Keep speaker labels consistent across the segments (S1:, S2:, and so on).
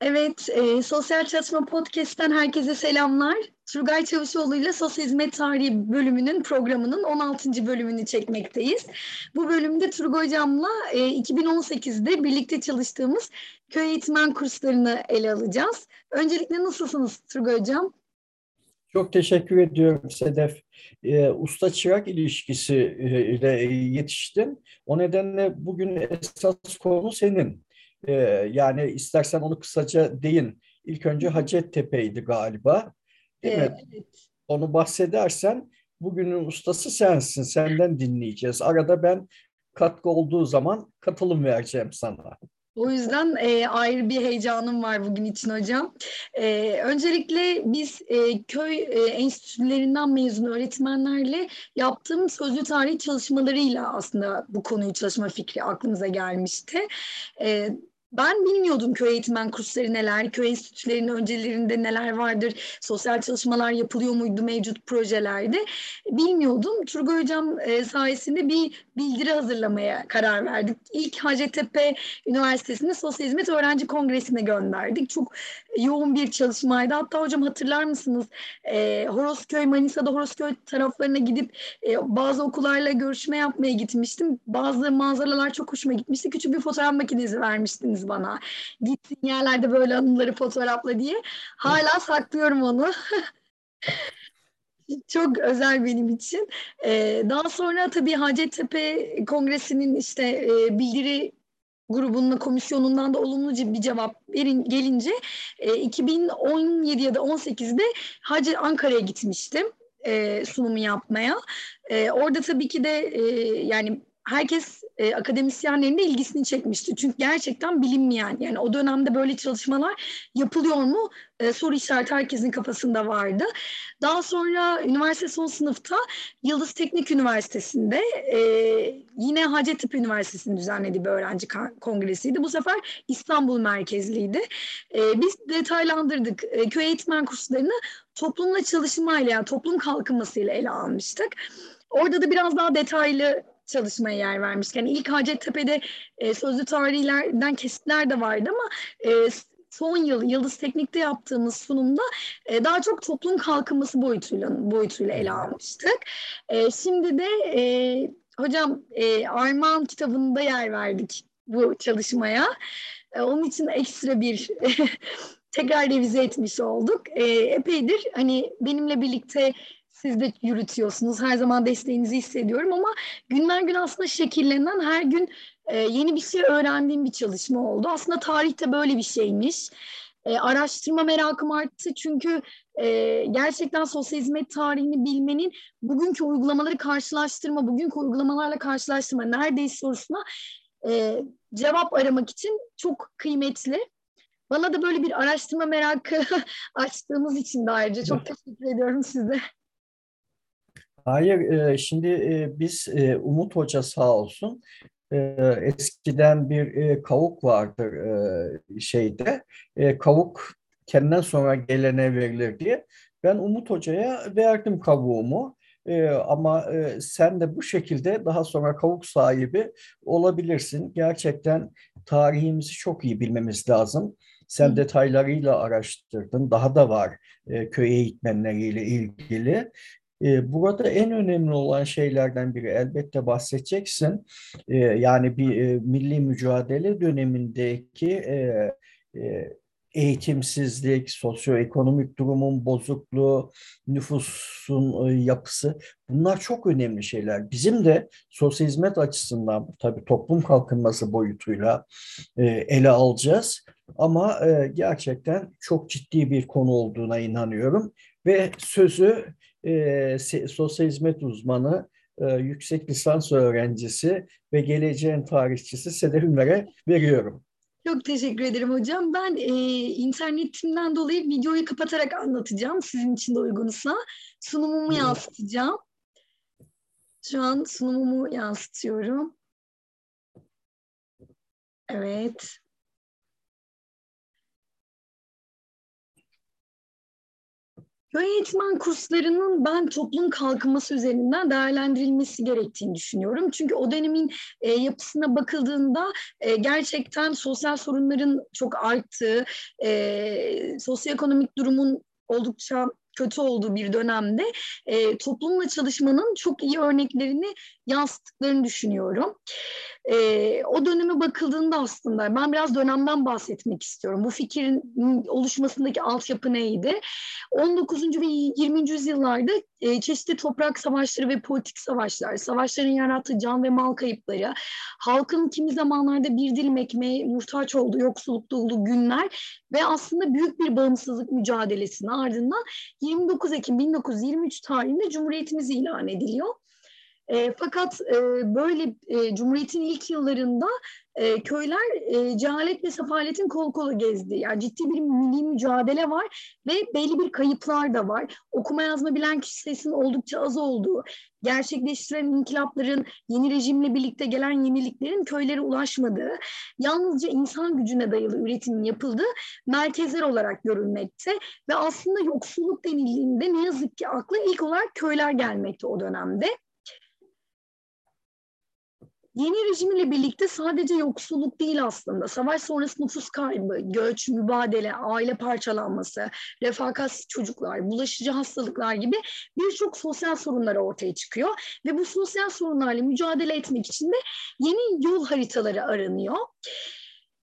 S1: Evet, e, Sosyal Çalışma Podcast'ten herkese selamlar. Turgay Çavuşoğlu ile Sosyal Hizmet Tarihi bölümünün programının 16. bölümünü çekmekteyiz. Bu bölümde Turgay Hocam'la e, 2018'de birlikte çalıştığımız köy eğitmen kurslarını ele alacağız. Öncelikle nasılsınız Turgay Hocam?
S2: Çok teşekkür ediyorum Sedef. E, usta çırak ilişkisi e, ile yetiştin. O nedenle bugün esas konu senin. E, yani istersen onu kısaca deyin. İlk önce Hacettepe'ydi galiba. Değil evet. mi? Onu bahsedersen bugünün ustası sensin. Senden dinleyeceğiz. Arada ben katkı olduğu zaman katılım vereceğim sana.
S1: O yüzden e, ayrı bir heyecanım var bugün için hocam. E, öncelikle biz e, köy e, enstitülerinden mezun öğretmenlerle yaptığım sözlü tarih çalışmalarıyla aslında bu konuyu çalışma fikri aklımıza gelmişti. E, ben bilmiyordum köy eğitmen kursları neler, köy enstitülerinin öncelerinde neler vardır, sosyal çalışmalar yapılıyor muydu mevcut projelerde bilmiyordum. Turgay Hocam e, sayesinde bir bildiri hazırlamaya karar verdik. İlk Hacettepe Üniversitesi'nde Sosyal Hizmet Öğrenci Kongresi'ne gönderdik. Çok yoğun bir çalışmaydı. Hatta hocam hatırlar mısınız? E, Horosköy, Manisa'da Horosköy taraflarına gidip e, bazı okullarla görüşme yapmaya gitmiştim. Bazı manzaralar çok hoşuma gitmişti. Küçük bir fotoğraf makinesi vermiştiniz bana. Gittin yerlerde böyle anıları fotoğrafla diye. Hala saklıyorum onu. çok özel benim için. Ee, daha sonra tabii Hacettepe Kongresi'nin işte e, bildiri grubunun komisyonundan da olumlu bir cevap verin gelince e, 2017 ya da 18'de Hacı Ankara'ya gitmiştim e, sunumu yapmaya. E, orada tabii ki de e, yani herkes e, akademisyenlerin de ilgisini çekmişti. Çünkü gerçekten bilinmeyen yani o dönemde böyle çalışmalar yapılıyor mu e, soru işareti herkesin kafasında vardı. Daha sonra üniversite son sınıfta Yıldız Teknik Üniversitesi'nde e, yine Hacettepe Üniversitesi'nin düzenlediği bir öğrenci kongresiydi. Bu sefer İstanbul merkezliydi. E, biz detaylandırdık. E, köy eğitmen kurslarını toplumla çalışmayla yani toplum kalkınmasıyla ele almıştık. Orada da biraz daha detaylı çalışmaya yer vermiş. Yani ilk Hacettepe'de e, sözlü tarihlerden kesitler de vardı ama e, son yıl Yıldız Teknik'te yaptığımız sunumda e, daha çok toplum kalkınması boyutuyla boyutuyla ele almıştık. E, şimdi de e, hocam e, Armağan kitabında yer verdik bu çalışmaya. E, onun için ekstra bir tekrar revize etmiş olduk. E, epeydir hani benimle birlikte siz de yürütüyorsunuz. Her zaman desteğinizi hissediyorum ama günden gün aslında şekillenen her gün e, yeni bir şey öğrendiğim bir çalışma oldu. Aslında tarihte böyle bir şeymiş. E, araştırma merakım arttı çünkü e, gerçekten sosyal hizmet tarihini bilmenin bugünkü uygulamaları karşılaştırma, bugünkü uygulamalarla karşılaştırma neredeyiz sorusuna e, cevap aramak için çok kıymetli. Bana da böyle bir araştırma merakı açtığımız için de ayrıca çok teşekkür ediyorum size.
S2: Hayır, e, şimdi e, biz e, Umut Hoca sağ olsun eskiden bir kavuk vardır şeyde. Kavuk kendinden sonra gelene verilir diye. Ben Umut Hoca'ya verdim kavuğumu. ama sen de bu şekilde daha sonra kavuk sahibi olabilirsin. Gerçekten tarihimizi çok iyi bilmemiz lazım. Sen detaylarıyla araştırdın. Daha da var köy eğitmenleriyle ilgili. Burada en önemli olan şeylerden biri elbette bahsedeceksin. Yani bir milli mücadele dönemindeki e, eğitimsizlik, sosyoekonomik durumun bozukluğu, nüfusun yapısı bunlar çok önemli şeyler. Bizim de sosyal hizmet açısından tabii toplum kalkınması boyutuyla ele alacağız. Ama gerçekten çok ciddi bir konu olduğuna inanıyorum ve sözü e, sosyal hizmet uzmanı, e, yüksek lisans öğrencisi ve geleceğin tarihçisi Sedef Ünver'e veriyorum.
S1: Çok teşekkür ederim hocam. Ben e, internetimden dolayı videoyu kapatarak anlatacağım sizin için de uygunsa. Sunumumu yansıtacağım. Şu an sunumumu yansıtıyorum. Evet. Köy eğitmen kurslarının ben toplum kalkınması üzerinden değerlendirilmesi gerektiğini düşünüyorum. Çünkü o dönemin e, yapısına bakıldığında e, gerçekten sosyal sorunların çok arttığı, e, sosyoekonomik durumun oldukça kötü olduğu bir dönemde e, toplumla çalışmanın çok iyi örneklerini yansıttıklarını düşünüyorum. E, o döneme bakıldığında aslında ben biraz dönemden bahsetmek istiyorum. Bu fikrin oluşmasındaki altyapı neydi? 19. ve 20. yüzyıllarda e, çeşitli toprak savaşları ve politik savaşlar, savaşların yarattığı can ve mal kayıpları, halkın kimi zamanlarda bir dilim ekmeğe muhtaç olduğu yoksullukta olduğu günler ve aslında büyük bir bağımsızlık mücadelesinin ardından 29 Ekim 1923 tarihinde Cumhuriyetimiz ilan ediliyor. E, fakat e, böyle e, Cumhuriyet'in ilk yıllarında e, köyler e, cehalet ve sefaletin kol kola gezdi. Yani ciddi bir milli mücadele var ve belli bir kayıplar da var. Okuma yazma bilen kişi sayısının oldukça az olduğu, gerçekleştirilen inkılapların, yeni rejimle birlikte gelen yeniliklerin köylere ulaşmadığı, yalnızca insan gücüne dayalı üretimin yapıldığı merkezler olarak görülmekte ve aslında yoksulluk denildiğinde ne yazık ki akla ilk olarak köyler gelmekte o dönemde. Yeni rejim ile birlikte sadece yoksulluk değil aslında. Savaş sonrası nüfus kaybı, göç, mübadele, aile parçalanması, refakatsiz çocuklar, bulaşıcı hastalıklar gibi birçok sosyal sorunlar ortaya çıkıyor. Ve bu sosyal sorunlarla mücadele etmek için de yeni yol haritaları aranıyor.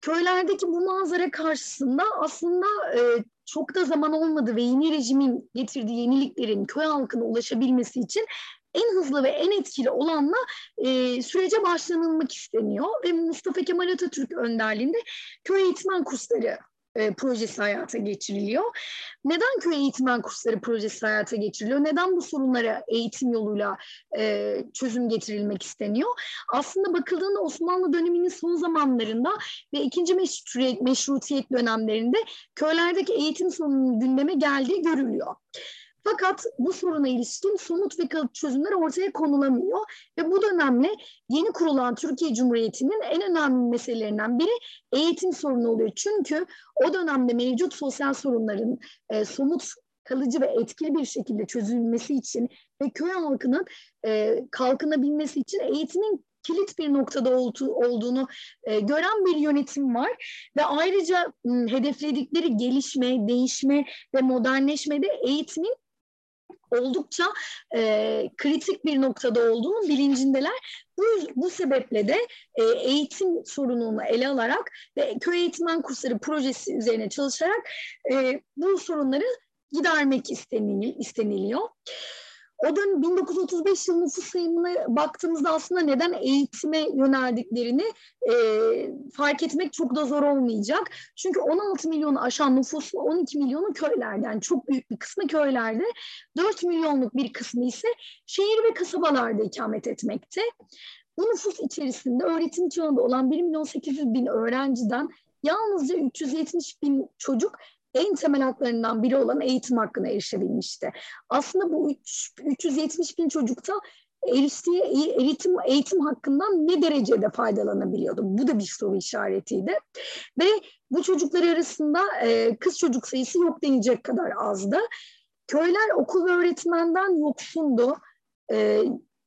S1: Köylerdeki bu manzara karşısında aslında e, çok da zaman olmadı ve yeni rejimin getirdiği yeniliklerin köy halkına ulaşabilmesi için en hızlı ve en etkili olanla e, sürece başlanılmak isteniyor ve Mustafa Kemal Atatürk önderliğinde köy eğitmen kursları e, projesi hayata geçiriliyor. Neden köy eğitmen kursları projesi hayata geçiriliyor? Neden bu sorunlara eğitim yoluyla e, çözüm getirilmek isteniyor? Aslında bakıldığında Osmanlı döneminin son zamanlarında ve ikinci meşrutiyet, dönemlerinde köylerdeki eğitim sorununun gündeme geldiği görülüyor. Fakat bu soruna ilişkin somut ve kalıp çözümler ortaya konulamıyor ve bu dönemle yeni kurulan Türkiye Cumhuriyeti'nin en önemli meselelerinden biri eğitim sorunu oluyor. Çünkü o dönemde mevcut sosyal sorunların e, somut kalıcı ve etkili bir şekilde çözülmesi için ve köy halkının e, kalkınabilmesi için eğitimin kilit bir noktada olduğunu e, gören bir yönetim var ve ayrıca m, hedefledikleri gelişme, değişme ve modernleşmede eğitimin oldukça e, kritik bir noktada olduğunu bilincindeler. Bu, bu sebeple de e, eğitim sorununu ele alarak ve köy eğitmen kursları projesi üzerine çalışarak e, bu sorunları gidermek isteniliyor. O dönem 1935 yılı nüfus sayımına baktığımızda aslında neden eğitime yöneldiklerini e, fark etmek çok da zor olmayacak. Çünkü 16 milyonu aşan nüfuslu 12 milyonu köylerden, çok büyük bir kısmı köylerde, 4 milyonluk bir kısmı ise şehir ve kasabalarda ikamet etmekte. Bu nüfus içerisinde öğretim çağında olan 1 milyon 800 bin öğrenciden yalnızca 370 bin çocuk en temel haklarından biri olan eğitim hakkına erişebilmişti. Aslında bu 3, 370 bin çocukta eriştiği eğitim, eğitim hakkından ne derecede faydalanabiliyordu? Bu da bir soru işaretiydi. Ve bu çocuklar arasında e, kız çocuk sayısı yok denecek kadar azdı. Köyler okul ve öğretmenden yoksundu. E,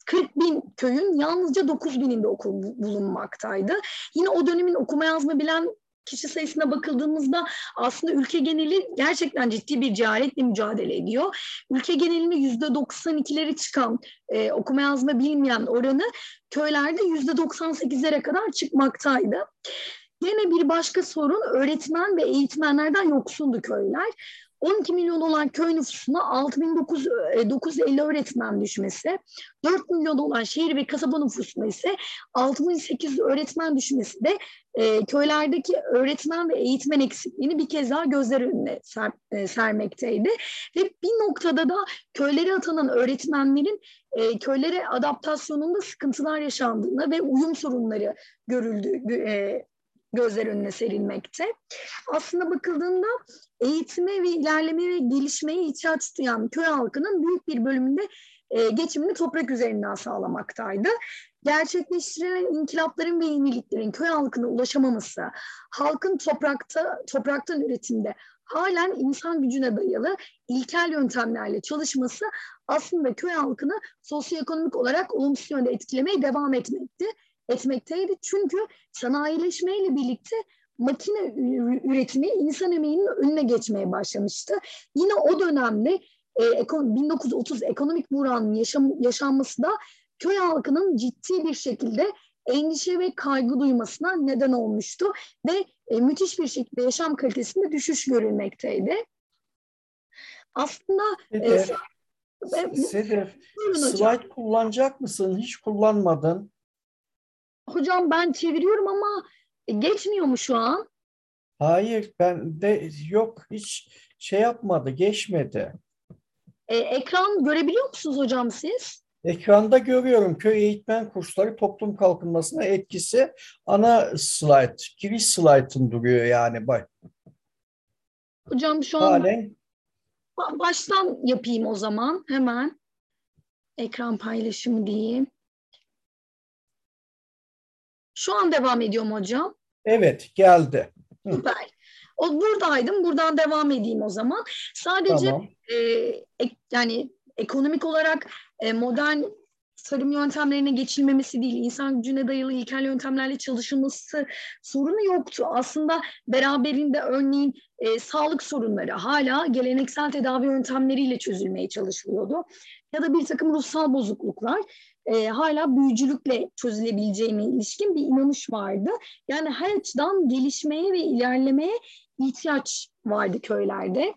S1: 40 bin köyün yalnızca 9 bininde okul bulunmaktaydı. Yine o dönemin okuma yazma bilen kişi sayısına bakıldığımızda aslında ülke geneli gerçekten ciddi bir cehaletle mücadele ediyor. Ülke genelinde yüzde 92'leri çıkan e, okuma yazma bilmeyen oranı köylerde yüzde 98'lere kadar çıkmaktaydı. Yine bir başka sorun öğretmen ve eğitmenlerden yoksundu köyler. 12 milyon olan köy nüfusuna 6950 e, öğretmen düşmesi, 4 milyon olan şehir ve kasaba nüfusuna ise 6800 öğretmen düşmesi de e, köylerdeki öğretmen ve eğitmen eksikliğini bir kez daha gözler önüne ser, e, sermekteydi. Ve bir noktada da köylere atanan öğretmenlerin e, köylere adaptasyonunda sıkıntılar yaşandığını ve uyum sorunları görüldü, e, gözler önüne serilmekte. Aslında bakıldığında eğitime ve ilerleme ve gelişmeye ihtiyaç duyan köy halkının büyük bir bölümünde e, geçimini toprak üzerinden sağlamaktaydı. Gerçekleştirilen inkılapların ve yeniliklerin köy halkına ulaşamaması, halkın toprakta topraktan üretimde halen insan gücüne dayalı ilkel yöntemlerle çalışması aslında köy halkını sosyoekonomik olarak olumsuz yönde etkilemeye devam etmekti, etmekteydi. Çünkü sanayileşmeyle birlikte makine üretimi insan emeğinin önüne geçmeye başlamıştı. Yine o dönemde e, 1930 ekonomik buhranın yaşam, yaşanması da köy halkının ciddi bir şekilde endişe ve kaygı duymasına neden olmuştu ve e, müthiş bir şekilde yaşam kalitesinde düşüş görülmekteydi. Aslında
S2: Sedef, e, Sedef slide kullanacak mısın? Hiç kullanmadın.
S1: Hocam ben çeviriyorum ama geçmiyor mu şu an?
S2: Hayır ben de yok hiç şey yapmadı geçmedi.
S1: E, ekran görebiliyor musunuz hocam siz?
S2: Ekranda görüyorum köy eğitmen kursları toplum kalkınmasına etkisi ana slide, giriş slide'ın duruyor yani bak.
S1: Hocam şu an Halen... baştan yapayım o zaman hemen. Ekran paylaşımı diyeyim. Şu an devam ediyor mu hocam?
S2: Evet geldi.
S1: Süper. O buradaydım. Buradan devam edeyim o zaman. Sadece tamam. e, ek, yani ekonomik olarak e, modern tarım yöntemlerine geçilmemesi değil, insan gücüne dayalı ilkel yöntemlerle çalışılması sorunu yoktu. Aslında beraberinde örneğin e, sağlık sorunları hala geleneksel tedavi yöntemleriyle çözülmeye çalışılıyordu. Ya da bir takım ruhsal bozukluklar e, hala büyücülükle çözülebileceğine ilişkin bir inanış vardı. Yani her açıdan gelişmeye ve ilerlemeye ihtiyaç vardı köylerde.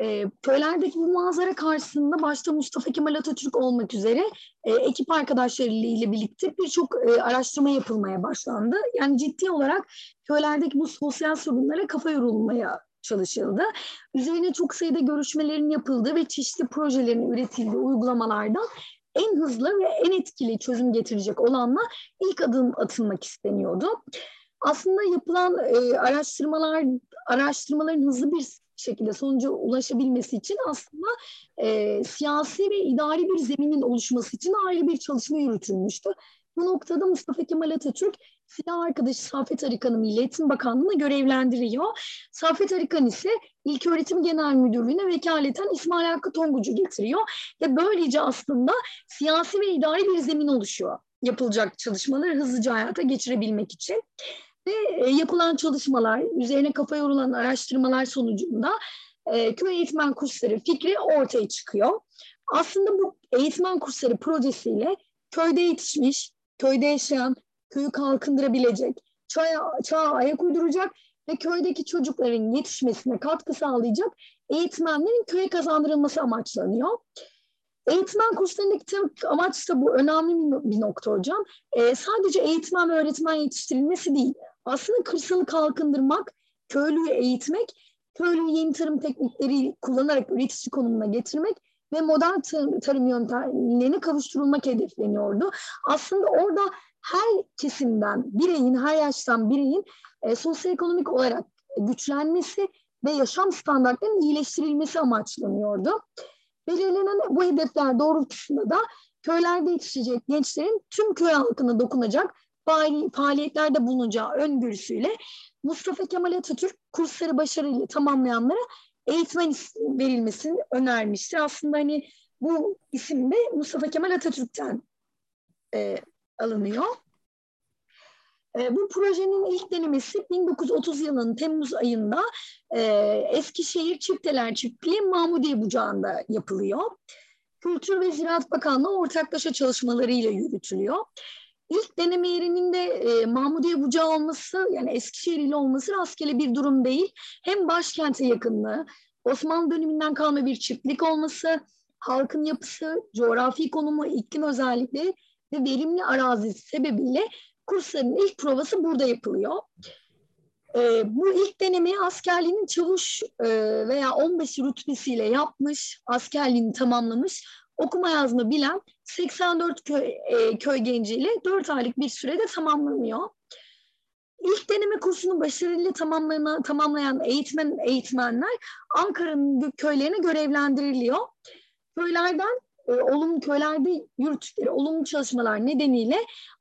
S1: E, köylerdeki bu manzara karşısında başta Mustafa Kemal Atatürk olmak üzere e, ekip arkadaşlarıyla birlikte birçok e, araştırma yapılmaya başlandı. Yani ciddi olarak köylerdeki bu sosyal sorunlara kafa yorulmaya çalışıldı. Üzerine çok sayıda görüşmelerin yapıldığı ve çeşitli projelerin üretildiği uygulamalardan en hızlı ve en etkili çözüm getirecek olanla ilk adım atılmak isteniyordu. Aslında yapılan e, araştırmalar araştırmaların hızlı bir şekilde sonuca ulaşabilmesi için aslında e, siyasi ve idari bir zeminin oluşması için ayrı bir çalışma yürütülmüştü. Bu noktada Mustafa Kemal Atatürk silah arkadaşı Safet Arıkan'ı Milli Eğitim Bakanlığı'na görevlendiriyor. Safet Arıkan ise İlk Öğretim Genel Müdürlüğü'ne vekaleten İsmail Hakkı Tonguç'u getiriyor. Ve böylece aslında siyasi ve idari bir zemin oluşuyor yapılacak çalışmaları hızlıca hayata geçirebilmek için. Ve e, yapılan çalışmalar, üzerine kafa yorulan araştırmalar sonucunda e, köy eğitmen kursları fikri ortaya çıkıyor. Aslında bu eğitmen kursları projesiyle köyde yetişmiş, köyde yaşayan, köyü kalkındırabilecek, çağa, çağa ayak uyduracak ve köydeki çocukların yetişmesine katkı sağlayacak eğitmenlerin köye kazandırılması amaçlanıyor. Eğitmen kurslarındaki tek amaç da bu önemli bir nokta hocam. Ee, sadece eğitmen ve öğretmen yetiştirilmesi değil. Aslında kırsalı kalkındırmak, köylüyü eğitmek, köylüyü yeni tarım teknikleri kullanarak üretici konumuna getirmek ve modern tarım, tarım yöntemlerine kavuşturulmak hedefleniyordu. Aslında orada her kesimden, bireyin, her yaştan bireyin e, sosyoekonomik olarak güçlenmesi ve yaşam standartlarının iyileştirilmesi amaçlanıyordu. Belirlenen bu hedefler doğrultusunda da köylerde yetişecek gençlerin tüm köy halkına dokunacak faaliyetlerde bulunacağı öngörüsüyle Mustafa Kemal Atatürk kursları başarıyla tamamlayanlara eğitmen verilmesini önermiştir. Aslında hani bu isim de Mustafa Kemal Atatürk'ten e, alınıyor. E, bu projenin ilk denemesi 1930 yılının Temmuz ayında e, Eskişehir Çifteler Çiftliği Mahmudiye Bucağı'nda yapılıyor. Kültür ve Ziraat Bakanlığı ortaklaşa çalışmalarıyla yürütülüyor. İlk deneme yerinin de e, Mahmudiye Bucağı olması yani Eskişehir ile olması rastgele bir durum değil. Hem başkente yakınlığı, Osmanlı döneminden kalma bir çiftlik olması, halkın yapısı, coğrafi konumu, iklim özellikleri ve verimli arazi sebebiyle kursların ilk provası burada yapılıyor. E, bu ilk denemeyi askerliğinin çavuş e, veya 15 rütbesiyle yapmış, askerliğini tamamlamış, okuma yazma bilen 84 köy, e, köy genciyle 4 aylık bir sürede tamamlanıyor. İlk deneme kursunu başarıyla tamamlayan eğitmen eğitmenler Ankara'nın köylerine görevlendiriliyor. Köylerden e, olumlu köylerde yürüttükleri olumlu çalışmalar nedeniyle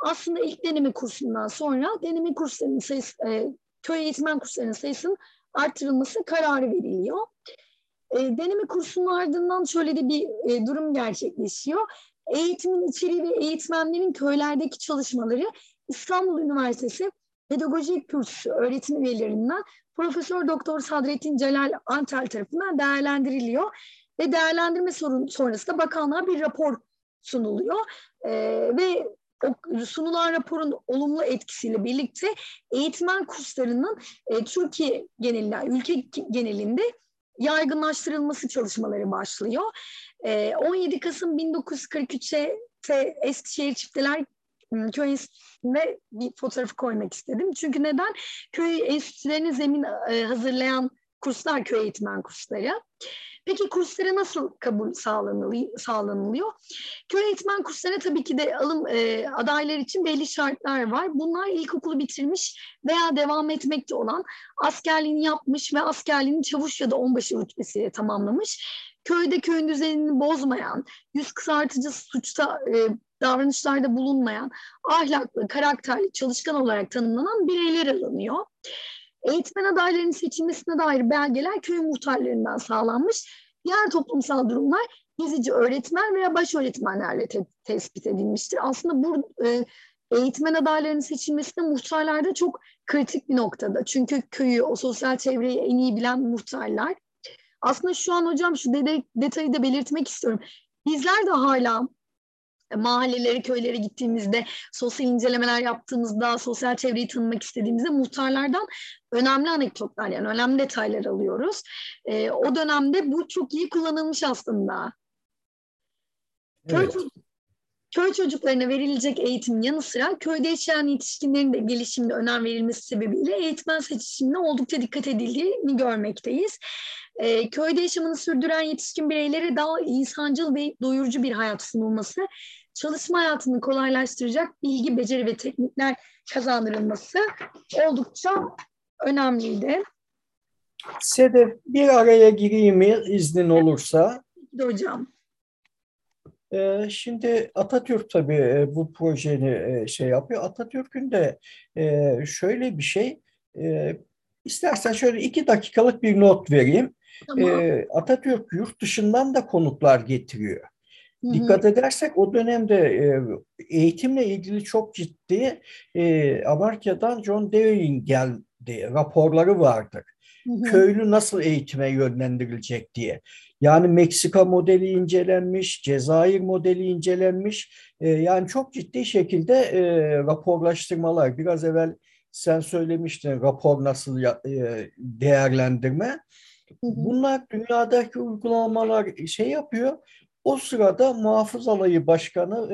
S1: aslında ilk deneme kursundan sonra deneme kurslarının sayısı, e, köy eğitmen kurslarının sayısının arttırılması kararı veriliyor. E, deneme kursunun ardından şöyle de bir e, durum gerçekleşiyor. Eğitimin içeriği ve eğitmenlerin köylerdeki çalışmaları İstanbul Üniversitesi Pedagojik Kürsüsü öğretim üyelerinden Profesör Doktor Sadrettin Celal Antel tarafından değerlendiriliyor ve değerlendirme sorun, sonrasında bakanlığa bir rapor sunuluyor ee, ve o sunulan raporun olumlu etkisiyle birlikte eğitmen kurslarının e, Türkiye genelinde, ülke genelinde yaygınlaştırılması çalışmaları başlıyor. E, 17 Kasım 1943'te Eskişehir Çifteler köy enstitüsüne bir fotoğrafı koymak istedim. Çünkü neden? Köy enstitülerini zemin e, hazırlayan kurslar köy eğitmen kursları. Peki kurslara nasıl kabul sağlanılıyor? Köy eğitmen kurslarına tabii ki de alım e, adaylar için belli şartlar var. Bunlar ilkokulu bitirmiş veya devam etmekte olan, askerliğini yapmış ve askerliğini çavuş ya da onbaşı rütbesiyle tamamlamış, köyde köyün düzenini bozmayan, yüz kısaltıcı suçta e, davranışlarda bulunmayan, ahlaklı, karakterli, çalışkan olarak tanımlanan bireyler alınıyor. Eğitmen adaylarının seçilmesine dair belgeler köy muhtarlarından sağlanmış. Diğer toplumsal durumlar gezici öğretmen veya baş öğretmenlerle te- tespit edilmiştir. Aslında bu e, eğitmen adaylarının seçilmesi de muhtarlarda çok kritik bir noktada. Çünkü köyü, o sosyal çevreyi en iyi bilen muhtarlar. Aslında şu an hocam şu de- detayı da belirtmek istiyorum. Bizler de hala mahalleleri, köylere gittiğimizde, sosyal incelemeler yaptığımızda, sosyal çevreyi tanımak istediğimizde muhtarlardan önemli anekdotlar yani önemli detaylar alıyoruz. E, o dönemde bu çok iyi kullanılmış aslında. Evet. Köy, köy çocuklarına verilecek eğitim yanı sıra köyde yaşayan yetişkinlerin de gelişimine önem verilmesi sebebiyle eğitmen seçimine oldukça dikkat edildiğini görmekteyiz. E, köyde yaşamını sürdüren yetişkin bireylere daha insancıl ve doyurucu bir hayat sunulması çalışma hayatını kolaylaştıracak bilgi, beceri ve teknikler kazandırılması oldukça önemliydi.
S2: Sedef bir araya gireyim mi iznin olursa?
S1: Hocam.
S2: Ee, şimdi Atatürk tabii e, bu projeni e, şey yapıyor. Atatürk'ün de e, şöyle bir şey, istersen şöyle iki dakikalık bir not vereyim. Tamam. Atatürk yurt dışından da konuklar getiriyor. Dikkat edersek o dönemde e, eğitimle ilgili çok ciddi e, Amerika'dan John Dewey'in geldi raporları vardır. Hı hı. Köylü nasıl eğitime yönlendirilecek diye. Yani Meksika modeli incelenmiş, Cezayir modeli incelenmiş. E, yani çok ciddi şekilde e, raporlaştırmalar. Biraz evvel sen söylemiştin rapor nasıl ya, e, değerlendirme. Bunlar dünyadaki uygulamalar şey yapıyor. O sırada Muhafız Alayı Başkanı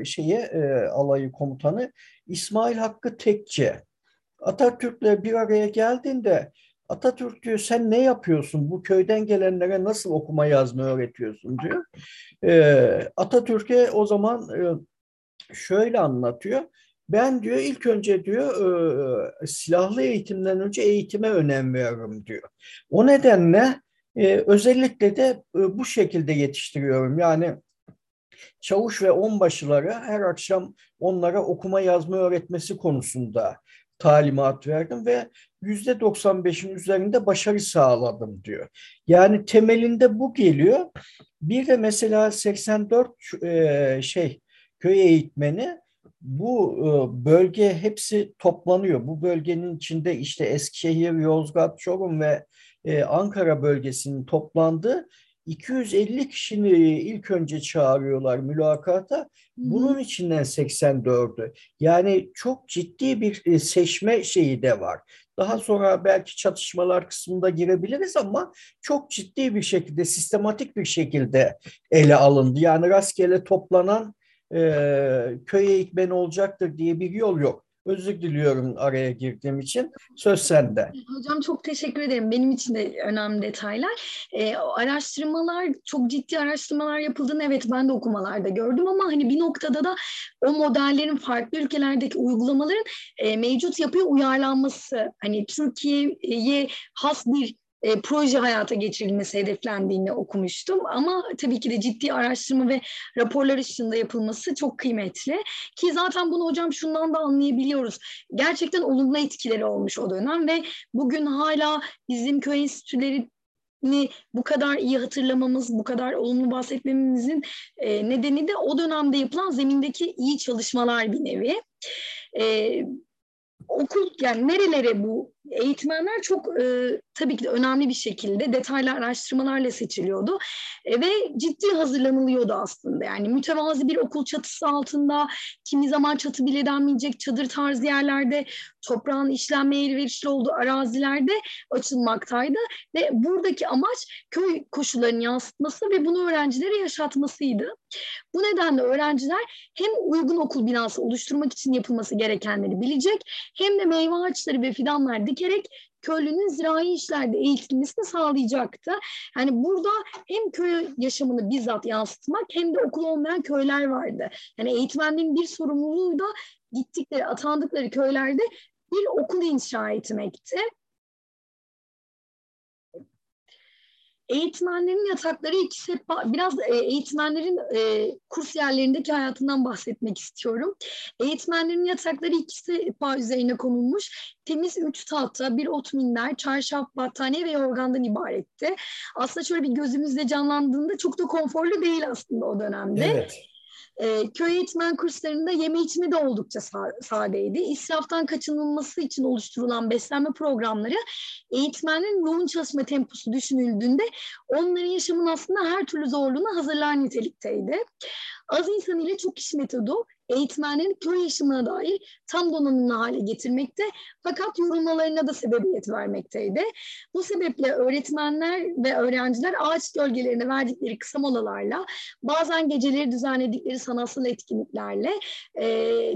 S2: e, şeye e, alayı komutanı İsmail Hakkı Tekçe Atatürk'le bir araya geldiğinde Atatürk diyor sen ne yapıyorsun? Bu köyden gelenlere nasıl okuma yazma öğretiyorsun diyor. E, Atatürk'e o zaman e, şöyle anlatıyor. Ben diyor ilk önce diyor e, silahlı eğitimden önce eğitime önem veriyorum diyor. O nedenle e, özellikle de e, bu şekilde yetiştiriyorum. Yani çavuş ve onbaşıları her akşam onlara okuma yazma öğretmesi konusunda talimat verdim ve yüzde 95'in üzerinde başarı sağladım diyor. Yani temelinde bu geliyor. Bir de mesela 84 e, şey köy eğitmeni bu e, bölge hepsi toplanıyor. Bu bölgenin içinde işte Eskişehir, Yozgat, Çorum ve e, Ankara bölgesinin toplandığı 250 kişini ilk önce çağırıyorlar mülakata. Bunun içinden 84'ü. Yani çok ciddi bir e, seçme şeyi de var. Daha sonra belki çatışmalar kısmında girebiliriz ama çok ciddi bir şekilde, sistematik bir şekilde ele alındı. Yani rastgele toplanan e, köy eğitmeni olacaktır diye bir yol yok. Özür diliyorum araya girdiğim için. Söz sende.
S1: Hocam çok teşekkür ederim. Benim için de önemli detaylar. E, araştırmalar, çok ciddi araştırmalar yapıldığını evet ben de okumalarda gördüm ama hani bir noktada da o modellerin farklı ülkelerdeki uygulamaların e, mevcut yapıya uyarlanması, hani Türkiye'ye has bir e, proje hayata geçirilmesi hedeflendiğini okumuştum. Ama tabii ki de ciddi araştırma ve raporlar ışığında yapılması çok kıymetli. Ki zaten bunu hocam şundan da anlayabiliyoruz. Gerçekten olumlu etkileri olmuş o dönem ve bugün hala bizim köy enstitüleri bu kadar iyi hatırlamamız, bu kadar olumlu bahsetmemizin e, nedeni de o dönemde yapılan zemindeki iyi çalışmalar bir nevi. E, okul yani nerelere bu eğitmenler çok e, tabii ki de önemli bir şekilde detaylı araştırmalarla seçiliyordu e, ve ciddi hazırlanılıyordu aslında. Yani mütevazi bir okul çatısı altında kimi zaman çatı bile denmeyecek çadır tarzı yerlerde toprağın işlenmeye elverişli olduğu arazilerde açılmaktaydı ve buradaki amaç köy koşullarının yansıtması ve bunu öğrencilere yaşatmasıydı. Bu nedenle öğrenciler hem uygun okul binası oluşturmak için yapılması gerekenleri bilecek hem de meyve ağaçları ve fidanlar dikerek köylünün zirai işlerde eğitilmesini sağlayacaktı. Yani burada hem köy yaşamını bizzat yansıtmak hem de okul olmayan köyler vardı. Yani eğitmenlerin bir sorumluluğu da gittikleri, atandıkları köylerde bir okul inşa etmekti. Eğitmenlerin yatakları iki sepa, biraz e, eğitmenlerin e, kurs yerlerindeki hayatından bahsetmek istiyorum. Eğitmenlerin yatakları iki sepa üzerine konulmuş. Temiz üç tahta, bir ot minder, çarşaf, battaniye ve yorgandan ibaretti. Aslında şöyle bir gözümüzde canlandığında çok da konforlu değil aslında o dönemde. Evet. E, köy eğitmen kurslarında yeme içme de oldukça sadeydi. İsraftan kaçınılması için oluşturulan beslenme programları eğitmenin yoğun çalışma temposu düşünüldüğünde onların yaşamın aslında her türlü zorluğuna hazırlar nitelikteydi. Az insan ile çok iş metodu eğitmenlerin köy yaşamına dair tam donanımlı hale getirmekte fakat yorumlalarına da sebebiyet vermekteydi. Bu sebeple öğretmenler ve öğrenciler ağaç gölgelerine verdikleri kısa molalarla bazen geceleri düzenledikleri sanatsal etkinliklerle e,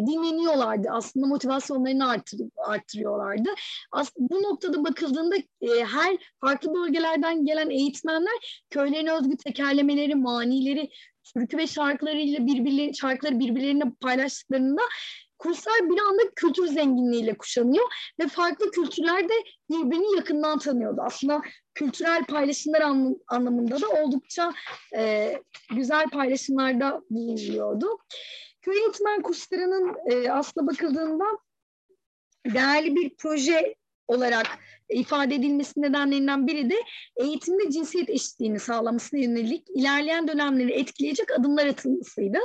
S1: dinleniyorlardı. Aslında motivasyonlarını artır, arttırıyorlardı. Aslında bu noktada bakıldığında e, her farklı bölgelerden gelen eğitmenler köylerin özgü tekerlemeleri, manileri, türkü ve şarkılarıyla birbirleri, şarkıları birbirlerine paylaştıklarında kurslar bir anda kültür zenginliğiyle kuşanıyor ve farklı kültürler de birbirini yakından tanıyordu. Aslında kültürel paylaşımlar anlamında da oldukça e, güzel paylaşımlarda bulunuyordu. Köy eğitmen kurslarının e, aslında bakıldığında değerli bir proje olarak ifade edilmesi nedenlerinden biri de eğitimde cinsiyet eşitliğini sağlamasına yönelik ilerleyen dönemleri etkileyecek adımlar atılmasıydı.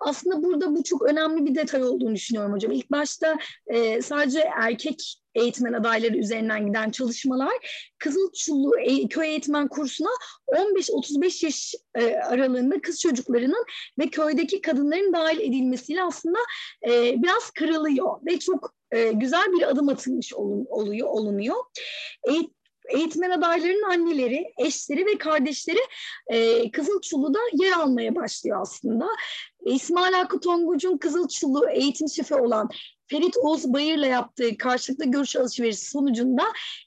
S1: Aslında burada bu çok önemli bir detay olduğunu düşünüyorum hocam. İlk başta e, sadece erkek eğitmen adayları üzerinden giden çalışmalar Kızılçullu e köy eğitmen kursuna 15-35 yaş e, aralığında kız çocuklarının ve köydeki kadınların dahil edilmesiyle aslında e, biraz kırılıyor ve çok e, güzel bir adım atılmış oluyor olunuyor. Eğit eğitmen adaylarının anneleri, eşleri ve kardeşleri e, Kızılçullu'da yer almaya başlıyor aslında. İsmail Hakkı Tonguç'un Kızılçullu eğitim şefi olan Ferit Oğuz Bayır'la yaptığı karşılıklı görüş alışverişi sonucunda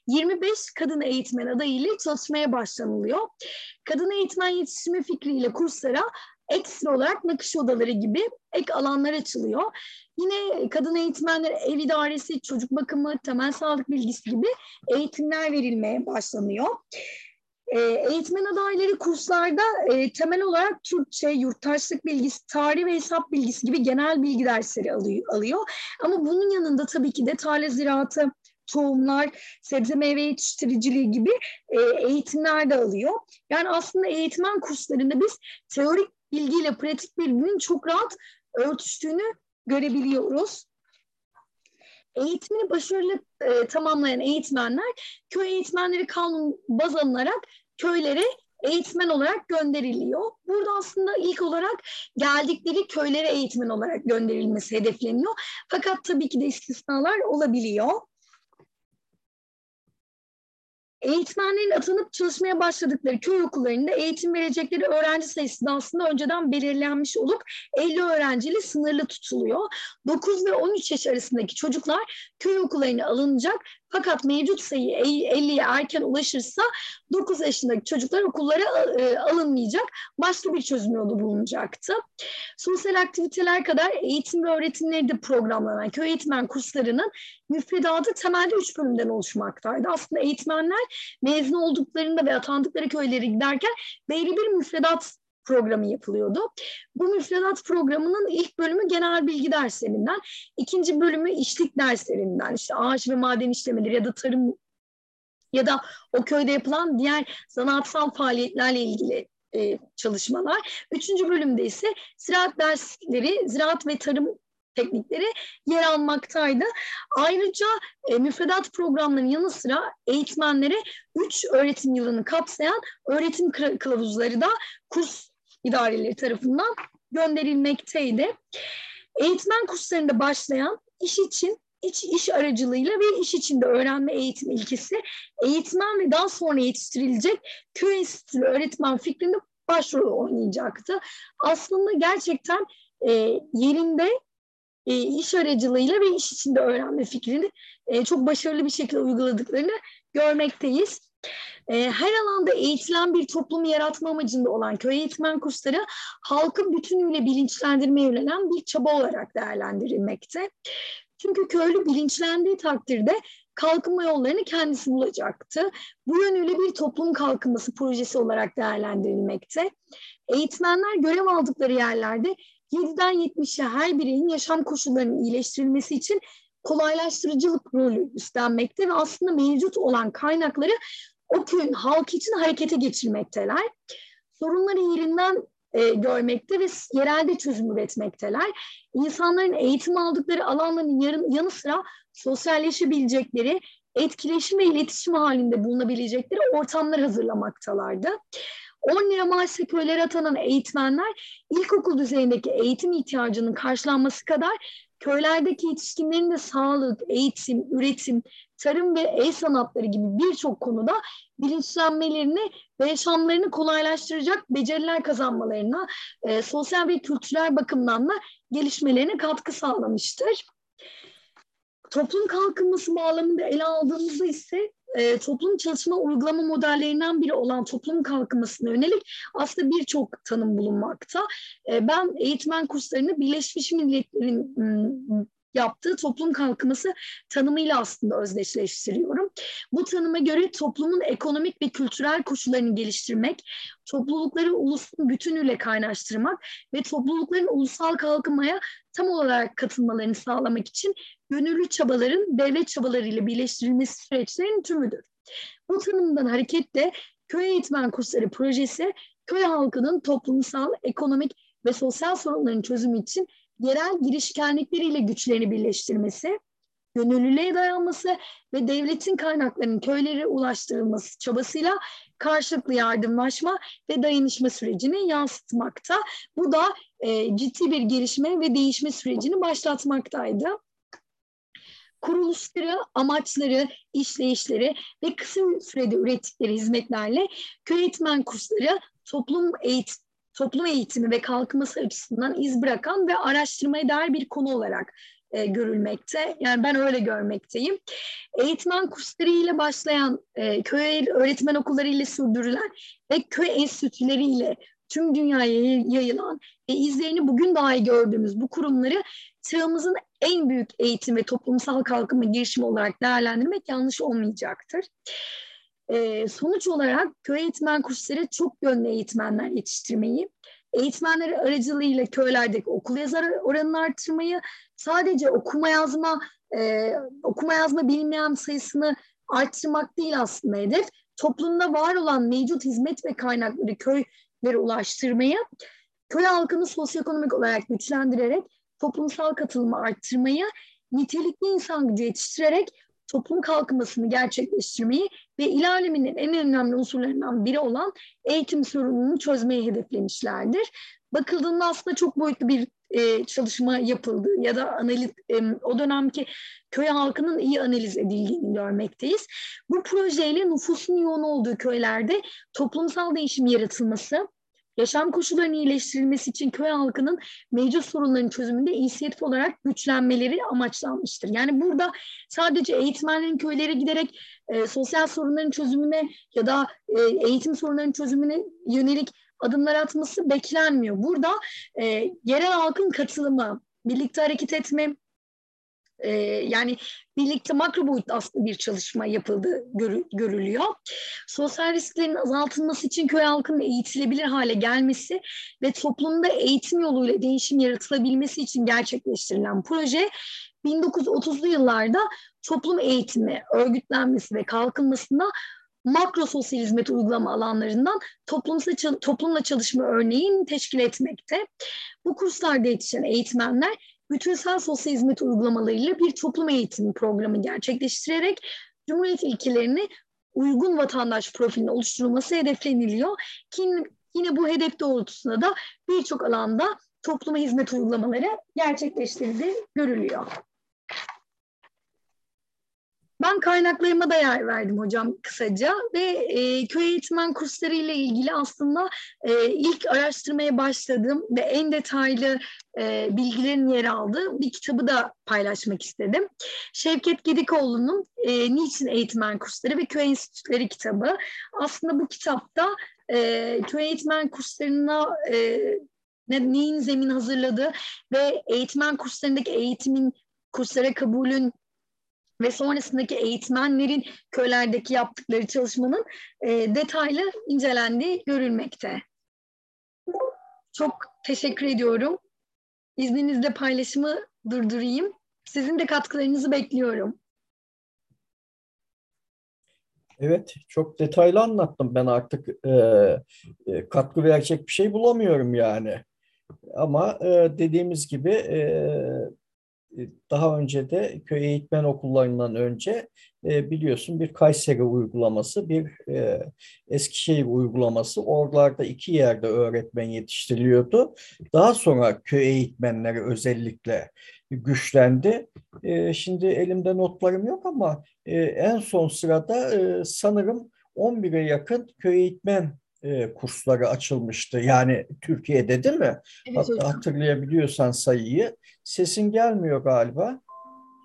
S1: 25 kadın eğitmen adayıyla çalışmaya başlanılıyor. Kadın eğitmen yetiştirme fikriyle kurslara ekstra olarak nakış odaları gibi ek alanlar açılıyor. Yine kadın eğitmenler ev idaresi, çocuk bakımı, temel sağlık bilgisi gibi eğitimler verilmeye başlanıyor. E, eğitmen adayları kurslarda e, temel olarak Türkçe, yurttaşlık bilgisi, tarih ve hesap bilgisi gibi genel bilgi dersleri alıyor. alıyor. Ama bunun yanında tabii ki de tarla ziraatı, tohumlar, sebze meyve yetiştiriciliği gibi e, eğitimler de alıyor. Yani aslında eğitmen kurslarında biz teorik bilgiyle pratik bilginin çok rahat örtüştüğünü görebiliyoruz. Eğitimini başarılı e, tamamlayan eğitmenler köy eğitmenleri kanun baz alınarak köylere eğitmen olarak gönderiliyor. Burada aslında ilk olarak geldikleri köylere eğitmen olarak gönderilmesi hedefleniyor. Fakat tabii ki de istisnalar olabiliyor. Eğitmenlerin atanıp çalışmaya başladıkları köy okullarında eğitim verecekleri öğrenci sayısı da aslında önceden belirlenmiş olup 50 öğrenciyle sınırlı tutuluyor. 9 ve 13 yaş arasındaki çocuklar köy okullarına alınacak Fakat mevcut sayı 50'ye erken ulaşırsa 9 yaşındaki çocuklar okullara e, alınmayacak. Başka bir çözüm yolu bulunacaktı. Sosyal aktiviteler kadar eğitim ve öğretimleri de programlanan köy eğitmen kurslarının müfredatı temelde üç bölümden oluşmaktaydı. Aslında eğitmenler mezun olduklarında ve atandıkları köylere giderken belli bir müfredat programı yapılıyordu. Bu müfredat programının ilk bölümü genel bilgi derslerinden, ikinci bölümü işlik derslerinden, işte ağaç ve maden işlemeleri ya da tarım ya da o köyde yapılan diğer zanatsal faaliyetlerle ilgili e, çalışmalar. Üçüncü bölümde ise ziraat dersleri, ziraat ve tarım teknikleri yer almaktaydı. Ayrıca e, müfredat programlarının yanı sıra eğitmenlere üç öğretim yılını kapsayan öğretim kılavuzları da kurs idareleri tarafından gönderilmekteydi. Eğitmen kurslarında başlayan iş için iç iş aracılığıyla ve iş içinde öğrenme eğitim ilkesi eğitmen ve daha sonra yetiştirilecek köy enstitülü öğretmen fikrinde başrol oynayacaktı. Aslında gerçekten e, yerinde e, iş aracılığıyla ve iş içinde öğrenme fikrini e, çok başarılı bir şekilde uyguladıklarını görmekteyiz. E, her alanda eğitilen bir toplumu yaratma amacında olan köy eğitmen kursları halkı bütünüyle bilinçlendirmeye yönelen bir çaba olarak değerlendirilmekte. Çünkü köylü bilinçlendiği takdirde kalkınma yollarını kendisi bulacaktı. Bu yönüyle bir toplum kalkınması projesi olarak değerlendirilmekte. Eğitmenler görev aldıkları yerlerde 7'den 70'e her bireyin yaşam koşullarının iyileştirilmesi için kolaylaştırıcılık rolü üstlenmekte ve aslında mevcut olan kaynakları o köyün halkı için harekete geçirmekteler. Sorunları yerinden e, görmekte ve yerelde çözüm üretmekteler. İnsanların eğitim aldıkları alanların yarın, yanı sıra sosyalleşebilecekleri, etkileşim ve iletişim halinde bulunabilecekleri ortamlar hazırlamaktalardı. 10 lira maaşla köylere atanan eğitmenler ilkokul düzeyindeki eğitim ihtiyacının karşılanması kadar köylerdeki yetişkinlerin de sağlık, eğitim, üretim, tarım ve el sanatları gibi birçok konuda bilinçlenmelerini ve yaşamlarını kolaylaştıracak beceriler kazanmalarına, e, sosyal ve kültürel bakımdan da gelişmelerine katkı sağlamıştır. Toplum kalkınması bağlamında ele aldığımızda ise e, toplum çalışma uygulama modellerinden biri olan toplum kalkınmasına yönelik aslında birçok tanım bulunmakta. E, ben eğitmen kurslarını Birleşmiş Milletler'in yaptığı toplum kalkınması tanımıyla aslında özdeşleştiriyorum. Bu tanıma göre toplumun ekonomik ve kültürel koşullarını geliştirmek, toplulukları ulusun bütünüyle kaynaştırmak ve toplulukların ulusal kalkınmaya tam olarak katılmalarını sağlamak için gönüllü çabaların devlet çabalarıyla birleştirilmesi süreçlerin tümüdür. Bu tanımdan hareketle köy eğitmen kursları projesi köy halkının toplumsal, ekonomik ve sosyal sorunların çözümü için yerel girişkenlikleriyle güçlerini birleştirmesi, gönüllülüğe dayanması ve devletin kaynaklarının köylere ulaştırılması çabasıyla karşılıklı yardımlaşma ve dayanışma sürecini yansıtmakta. Bu da e, ciddi bir gelişme ve değişme sürecini başlatmaktaydı kuruluşları, amaçları, işleyişleri ve kısa sürede ürettikleri hizmetlerle köy eğitmen kursları toplum eğitim toplum eğitimi ve kalkınması açısından iz bırakan ve araştırmaya değer bir konu olarak e, görülmekte. Yani ben öyle görmekteyim. Eğitmen kursları ile başlayan, e, köy öğretmen okulları ile sürdürülen ve köy enstitüleri ile tüm dünyaya yayılan ve izlerini bugün daha iyi gördüğümüz bu kurumları çağımızın en büyük eğitim ve toplumsal kalkınma girişimi olarak değerlendirmek yanlış olmayacaktır. E, sonuç olarak köy eğitmen kursları çok yönlü eğitmenler yetiştirmeyi, eğitmenler aracılığıyla köylerdeki okul yazar oranını artırmayı, sadece okuma yazma e, okuma yazma bilmeyen sayısını arttırmak değil aslında hedef. Toplumda var olan mevcut hizmet ve kaynakları köylere ulaştırmayı, köy halkını sosyoekonomik olarak güçlendirerek toplumsal katılımı arttırmayı, nitelikli insan gücü yetiştirerek toplum kalkınmasını gerçekleştirmeyi ve ilerlemenin en önemli unsurlarından biri olan eğitim sorununu çözmeyi hedeflemişlerdir. Bakıldığında aslında çok boyutlu bir e, çalışma yapıldı ya da analiz e, o dönemki köy halkının iyi analiz edildiğini görmekteyiz. Bu projeyle nüfusun yoğun olduğu köylerde toplumsal değişim yaratılması, yaşam koşullarının iyileştirilmesi için köy halkının mevcut sorunların çözümünde inisiyatif olarak güçlenmeleri amaçlanmıştır. Yani burada sadece eğitmenlerin köylere giderek e, sosyal sorunların çözümüne ya da e, eğitim sorunlarının çözümüne yönelik adımlar atması beklenmiyor. Burada e, yerel halkın katılımı, birlikte hareket etme, e, yani birlikte makro boyutta aslında bir çalışma yapıldı görü, görülüyor. Sosyal risklerin azaltılması için köy halkının eğitilebilir hale gelmesi ve toplumda eğitim yoluyla değişim yaratılabilmesi için gerçekleştirilen proje 1930'lu yıllarda toplum eğitimi, örgütlenmesi ve kalkınmasında makro sosyal hizmet uygulama alanlarından toplumsal, toplumla çalışma örneğini teşkil etmekte. Bu kurslarda yetişen eğitmenler bütünsel sosyal hizmet uygulamalarıyla bir toplum eğitimi programı gerçekleştirerek Cumhuriyet ilkelerini uygun vatandaş profilinin oluşturulması hedefleniliyor. Ki yine bu hedef doğrultusunda da birçok alanda topluma hizmet uygulamaları gerçekleştirildiği görülüyor. Ben kaynaklarıma da yer verdim hocam kısaca ve e, köy eğitmen kursları ile ilgili aslında e, ilk araştırmaya başladığım ve en detaylı e, bilgilerin yer aldığı bir kitabı da paylaşmak istedim. Şevket Gedikoğlu'nun e, Niçin Eğitmen Kursları ve Köy Enstitüleri kitabı. Aslında bu kitapta e, köy eğitmen kurslarına e, ne, neyin zemin hazırladığı ve eğitmen kurslarındaki eğitimin kurslara kabulün ve sonrasındaki eğitmenlerin köylerdeki yaptıkları çalışmanın e, detaylı incelendiği görülmekte. Çok teşekkür ediyorum. İzninizle paylaşımı durdurayım. Sizin de katkılarınızı bekliyorum.
S2: Evet, çok detaylı anlattım. Ben artık e, e, katkı verecek bir şey bulamıyorum yani. Ama e, dediğimiz gibi e, daha önce de köy eğitmen okullarından önce e, biliyorsun bir Kayseri uygulaması, bir e, Eskişehir uygulaması. Oralarda iki yerde öğretmen yetiştiriliyordu. Daha sonra köy eğitmenleri özellikle güçlendi. E, şimdi elimde notlarım yok ama e, en son sırada e, sanırım 11'e yakın köy eğitmen e, kursları açılmıştı. Yani Türkiye'de değil mi? Evet, Hat- hatırlayabiliyorsan sayıyı. Sesin gelmiyor galiba.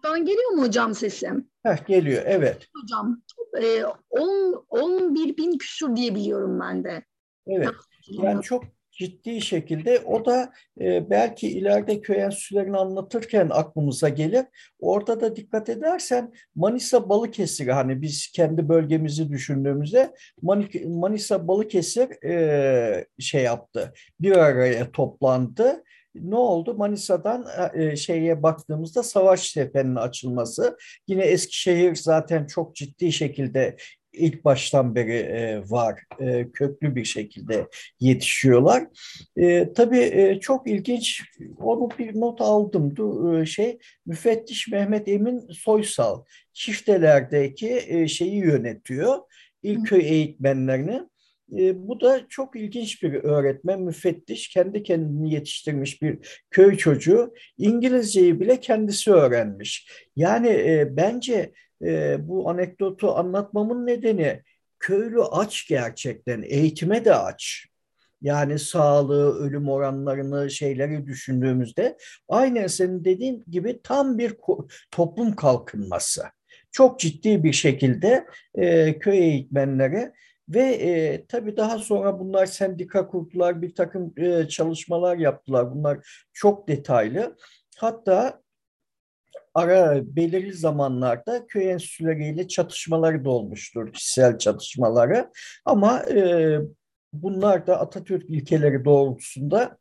S1: Şu an geliyor mu hocam sesim?
S2: Heh, geliyor, evet.
S1: Hocam, e, 10, 11 bin küsur diye biliyorum ben de.
S2: Evet, yani çok ciddi şekilde o da e, belki ileride köy enstitülerini anlatırken aklımıza gelir. Orada da dikkat edersen Manisa Balıkesir hani biz kendi bölgemizi düşündüğümüzde Manisa Balıkesir e, şey yaptı. Bir araya toplandı ne oldu? Manisa'dan e, şeye baktığımızda Savaş Tepe'nin açılması. Yine Eskişehir zaten çok ciddi şekilde ilk baştan beri e, var. E, köklü bir şekilde yetişiyorlar. E, tabii e, çok ilginç, onu bir not aldım. Du, e, şey Müfettiş Mehmet Emin Soysal çiftelerdeki e, şeyi yönetiyor. İlk köy eğitmenlerini. E, bu da çok ilginç bir öğretmen, müfettiş, kendi kendini yetiştirmiş bir köy çocuğu. İngilizceyi bile kendisi öğrenmiş. Yani e, bence e, bu anekdotu anlatmamın nedeni köylü aç gerçekten, eğitime de aç. Yani sağlığı, ölüm oranlarını, şeyleri düşündüğümüzde aynen senin dediğin gibi tam bir toplum kalkınması. Çok ciddi bir şekilde e, köy eğitmenleri ve e, tabii daha sonra bunlar sendika kurdular, bir takım e, çalışmalar yaptılar. Bunlar çok detaylı. Hatta ara belirli zamanlarda köy enstitüleriyle çatışmaları da olmuştur, kişisel çatışmaları. Ama e, bunlar da Atatürk ilkeleri doğrultusunda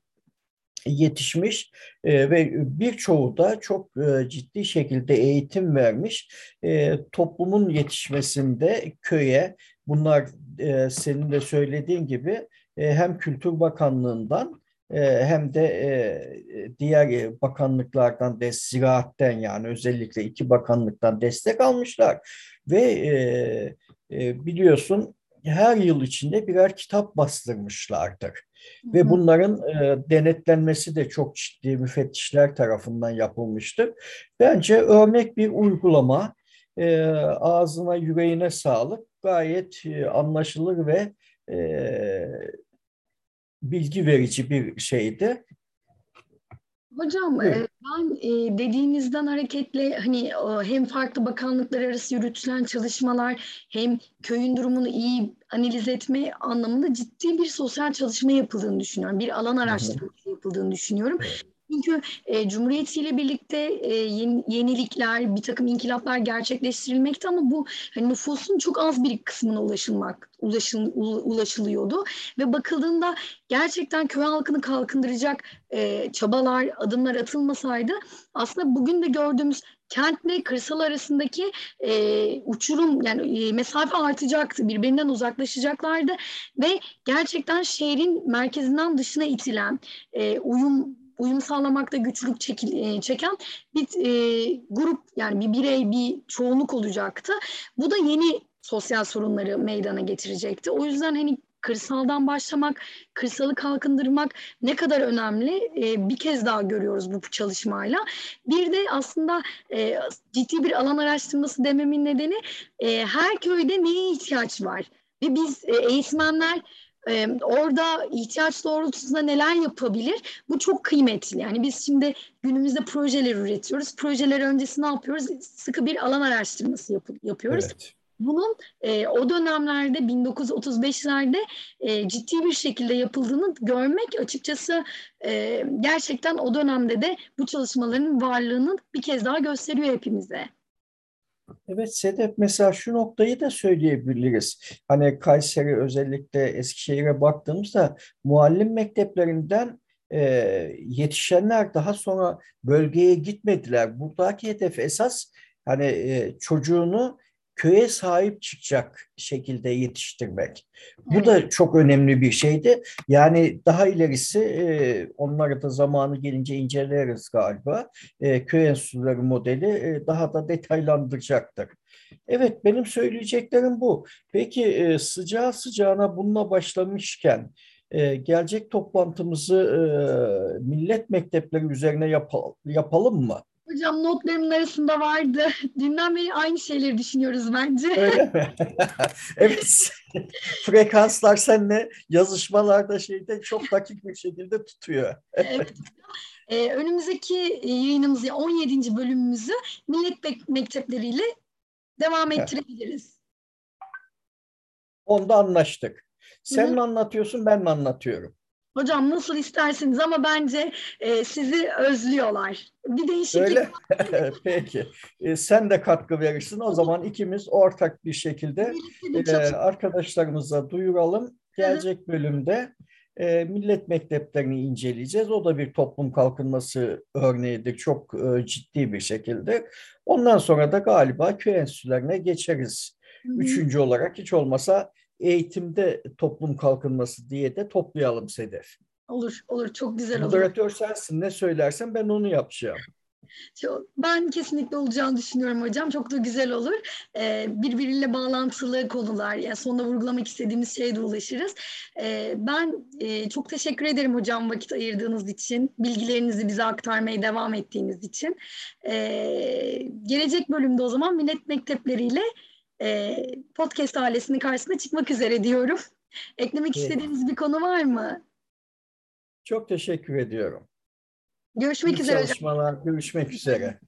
S2: yetişmiş e, ve birçoğu da çok e, ciddi şekilde eğitim vermiş. E, toplumun yetişmesinde köye bunlar e, senin de söylediğin gibi e, hem Kültür Bakanlığı'ndan hem de e, diğer bakanlıklardan de ziraatten yani özellikle iki bakanlıktan destek almışlar ve e, e, biliyorsun her yıl içinde birer kitap bastırmışlardır. Ve bunların e, denetlenmesi de çok ciddi müfettişler tarafından yapılmıştır. Bence örnek bir uygulama. E, ağzına yüreğine sağlık. Gayet e, anlaşılır ve e, bilgi verici bir şeydi.
S1: Hocam evet. ben dediğinizden hareketle hani hem farklı bakanlıklar arası yürütülen çalışmalar hem köyün durumunu iyi analiz etme anlamında ciddi bir sosyal çalışma yapıldığını düşünüyorum. Bir alan araştırması yapıldığını düşünüyorum. Çünkü e, Cumhuriyet birlikte e, yeni, yenilikler, bir takım inkılaplar gerçekleştirilmekte ama bu hani nüfusun çok az bir kısmına ulaşılmak, ulaşıl, ulaşılıyordu. Ve bakıldığında gerçekten köy halkını kalkındıracak e, çabalar, adımlar atılmasaydı aslında bugün de gördüğümüz kentle kırsal arasındaki e, uçurum yani e, mesafe artacaktı. Birbirinden uzaklaşacaklardı ve gerçekten şehrin merkezinden dışına itilen e, uyum uyum sağlamakta güçlük çekil, e, çeken bir e, grup yani bir birey bir çoğunluk olacaktı. Bu da yeni sosyal sorunları meydana getirecekti. O yüzden hani kırsaldan başlamak, kırsalı kalkındırmak ne kadar önemli e, bir kez daha görüyoruz bu çalışmayla. Bir de aslında e, ciddi bir alan araştırması dememin nedeni e, her köyde neye ihtiyaç var? Ve biz e, eğitmenler orada ihtiyaç doğrultusunda neler yapabilir? Bu çok kıymetli. Yani biz şimdi günümüzde projeler üretiyoruz. Projeler öncesi ne yapıyoruz? Sıkı bir alan araştırması yap yapıyoruz. Evet. Bunun e, o dönemlerde 1935'lerde e, ciddi bir şekilde yapıldığını görmek açıkçası e, gerçekten o dönemde de bu çalışmaların varlığını bir kez daha gösteriyor hepimize.
S2: Evet Sedef mesela şu noktayı da söyleyebiliriz. Hani Kayseri özellikle Eskişehir'e baktığımızda muallim mekteplerinden e, yetişenler daha sonra bölgeye gitmediler. Buradaki hedef esas hani e, çocuğunu köye sahip çıkacak şekilde yetiştirmek. Bu da çok önemli bir şeydi. Yani daha ilerisi e, onları da zamanı gelince inceleriz galiba. E, köy enstitüleri modeli e, daha da detaylandıracaktır. Evet benim söyleyeceklerim bu. Peki e, sıcağı sıcağına bununla başlamışken gelecek toplantımızı e, millet mektepleri üzerine yap yapalım mı?
S1: Hocam notlarımın arasında vardı. Dünden beri aynı şeyleri düşünüyoruz bence.
S2: Öyle mi? evet. Frekanslar seninle yazışmalarda şeyde çok dakik bir şekilde tutuyor.
S1: evet. Ee, önümüzdeki yayınımızı 17. bölümümüzü millet mektepleriyle devam ettirebiliriz.
S2: Onda anlaştık. Sen Hı-hı. mi anlatıyorsun ben mi anlatıyorum?
S1: Hocam nasıl istersiniz ama bence e, sizi özlüyorlar. Bir değişiklik. Öyle.
S2: Peki. E, sen de katkı verirsin. O zaman ikimiz ortak bir şekilde e, arkadaşlarımıza duyuralım. Gelecek bölümde e, millet mekteplerini inceleyeceğiz. O da bir toplum kalkınması örneğidir. Çok e, ciddi bir şekilde. Ondan sonra da galiba köy enstitülerine geçeriz. Hı-hı. Üçüncü olarak hiç olmasa eğitimde toplum kalkınması diye de toplayalım Sedef.
S1: Olur, olur. Çok güzel olur.
S2: Moderatör sensin. Ne söylersen ben onu yapacağım.
S1: Ben kesinlikle olacağını düşünüyorum hocam. Çok da güzel olur. Ee, birbiriyle bağlantılı konular. Yani sonunda vurgulamak istediğimiz şeye de ulaşırız. Ee, ben e, çok teşekkür ederim hocam vakit ayırdığınız için. Bilgilerinizi bize aktarmaya devam ettiğiniz için. Ee, gelecek bölümde o zaman millet mektepleriyle e, podcast ailesinin karşısına çıkmak üzere diyorum. Eklemek evet. istediğiniz bir konu var mı?
S2: Çok teşekkür ediyorum.
S1: Görüşmek İyi üzere
S2: çalışmalar, görüşmek üzere.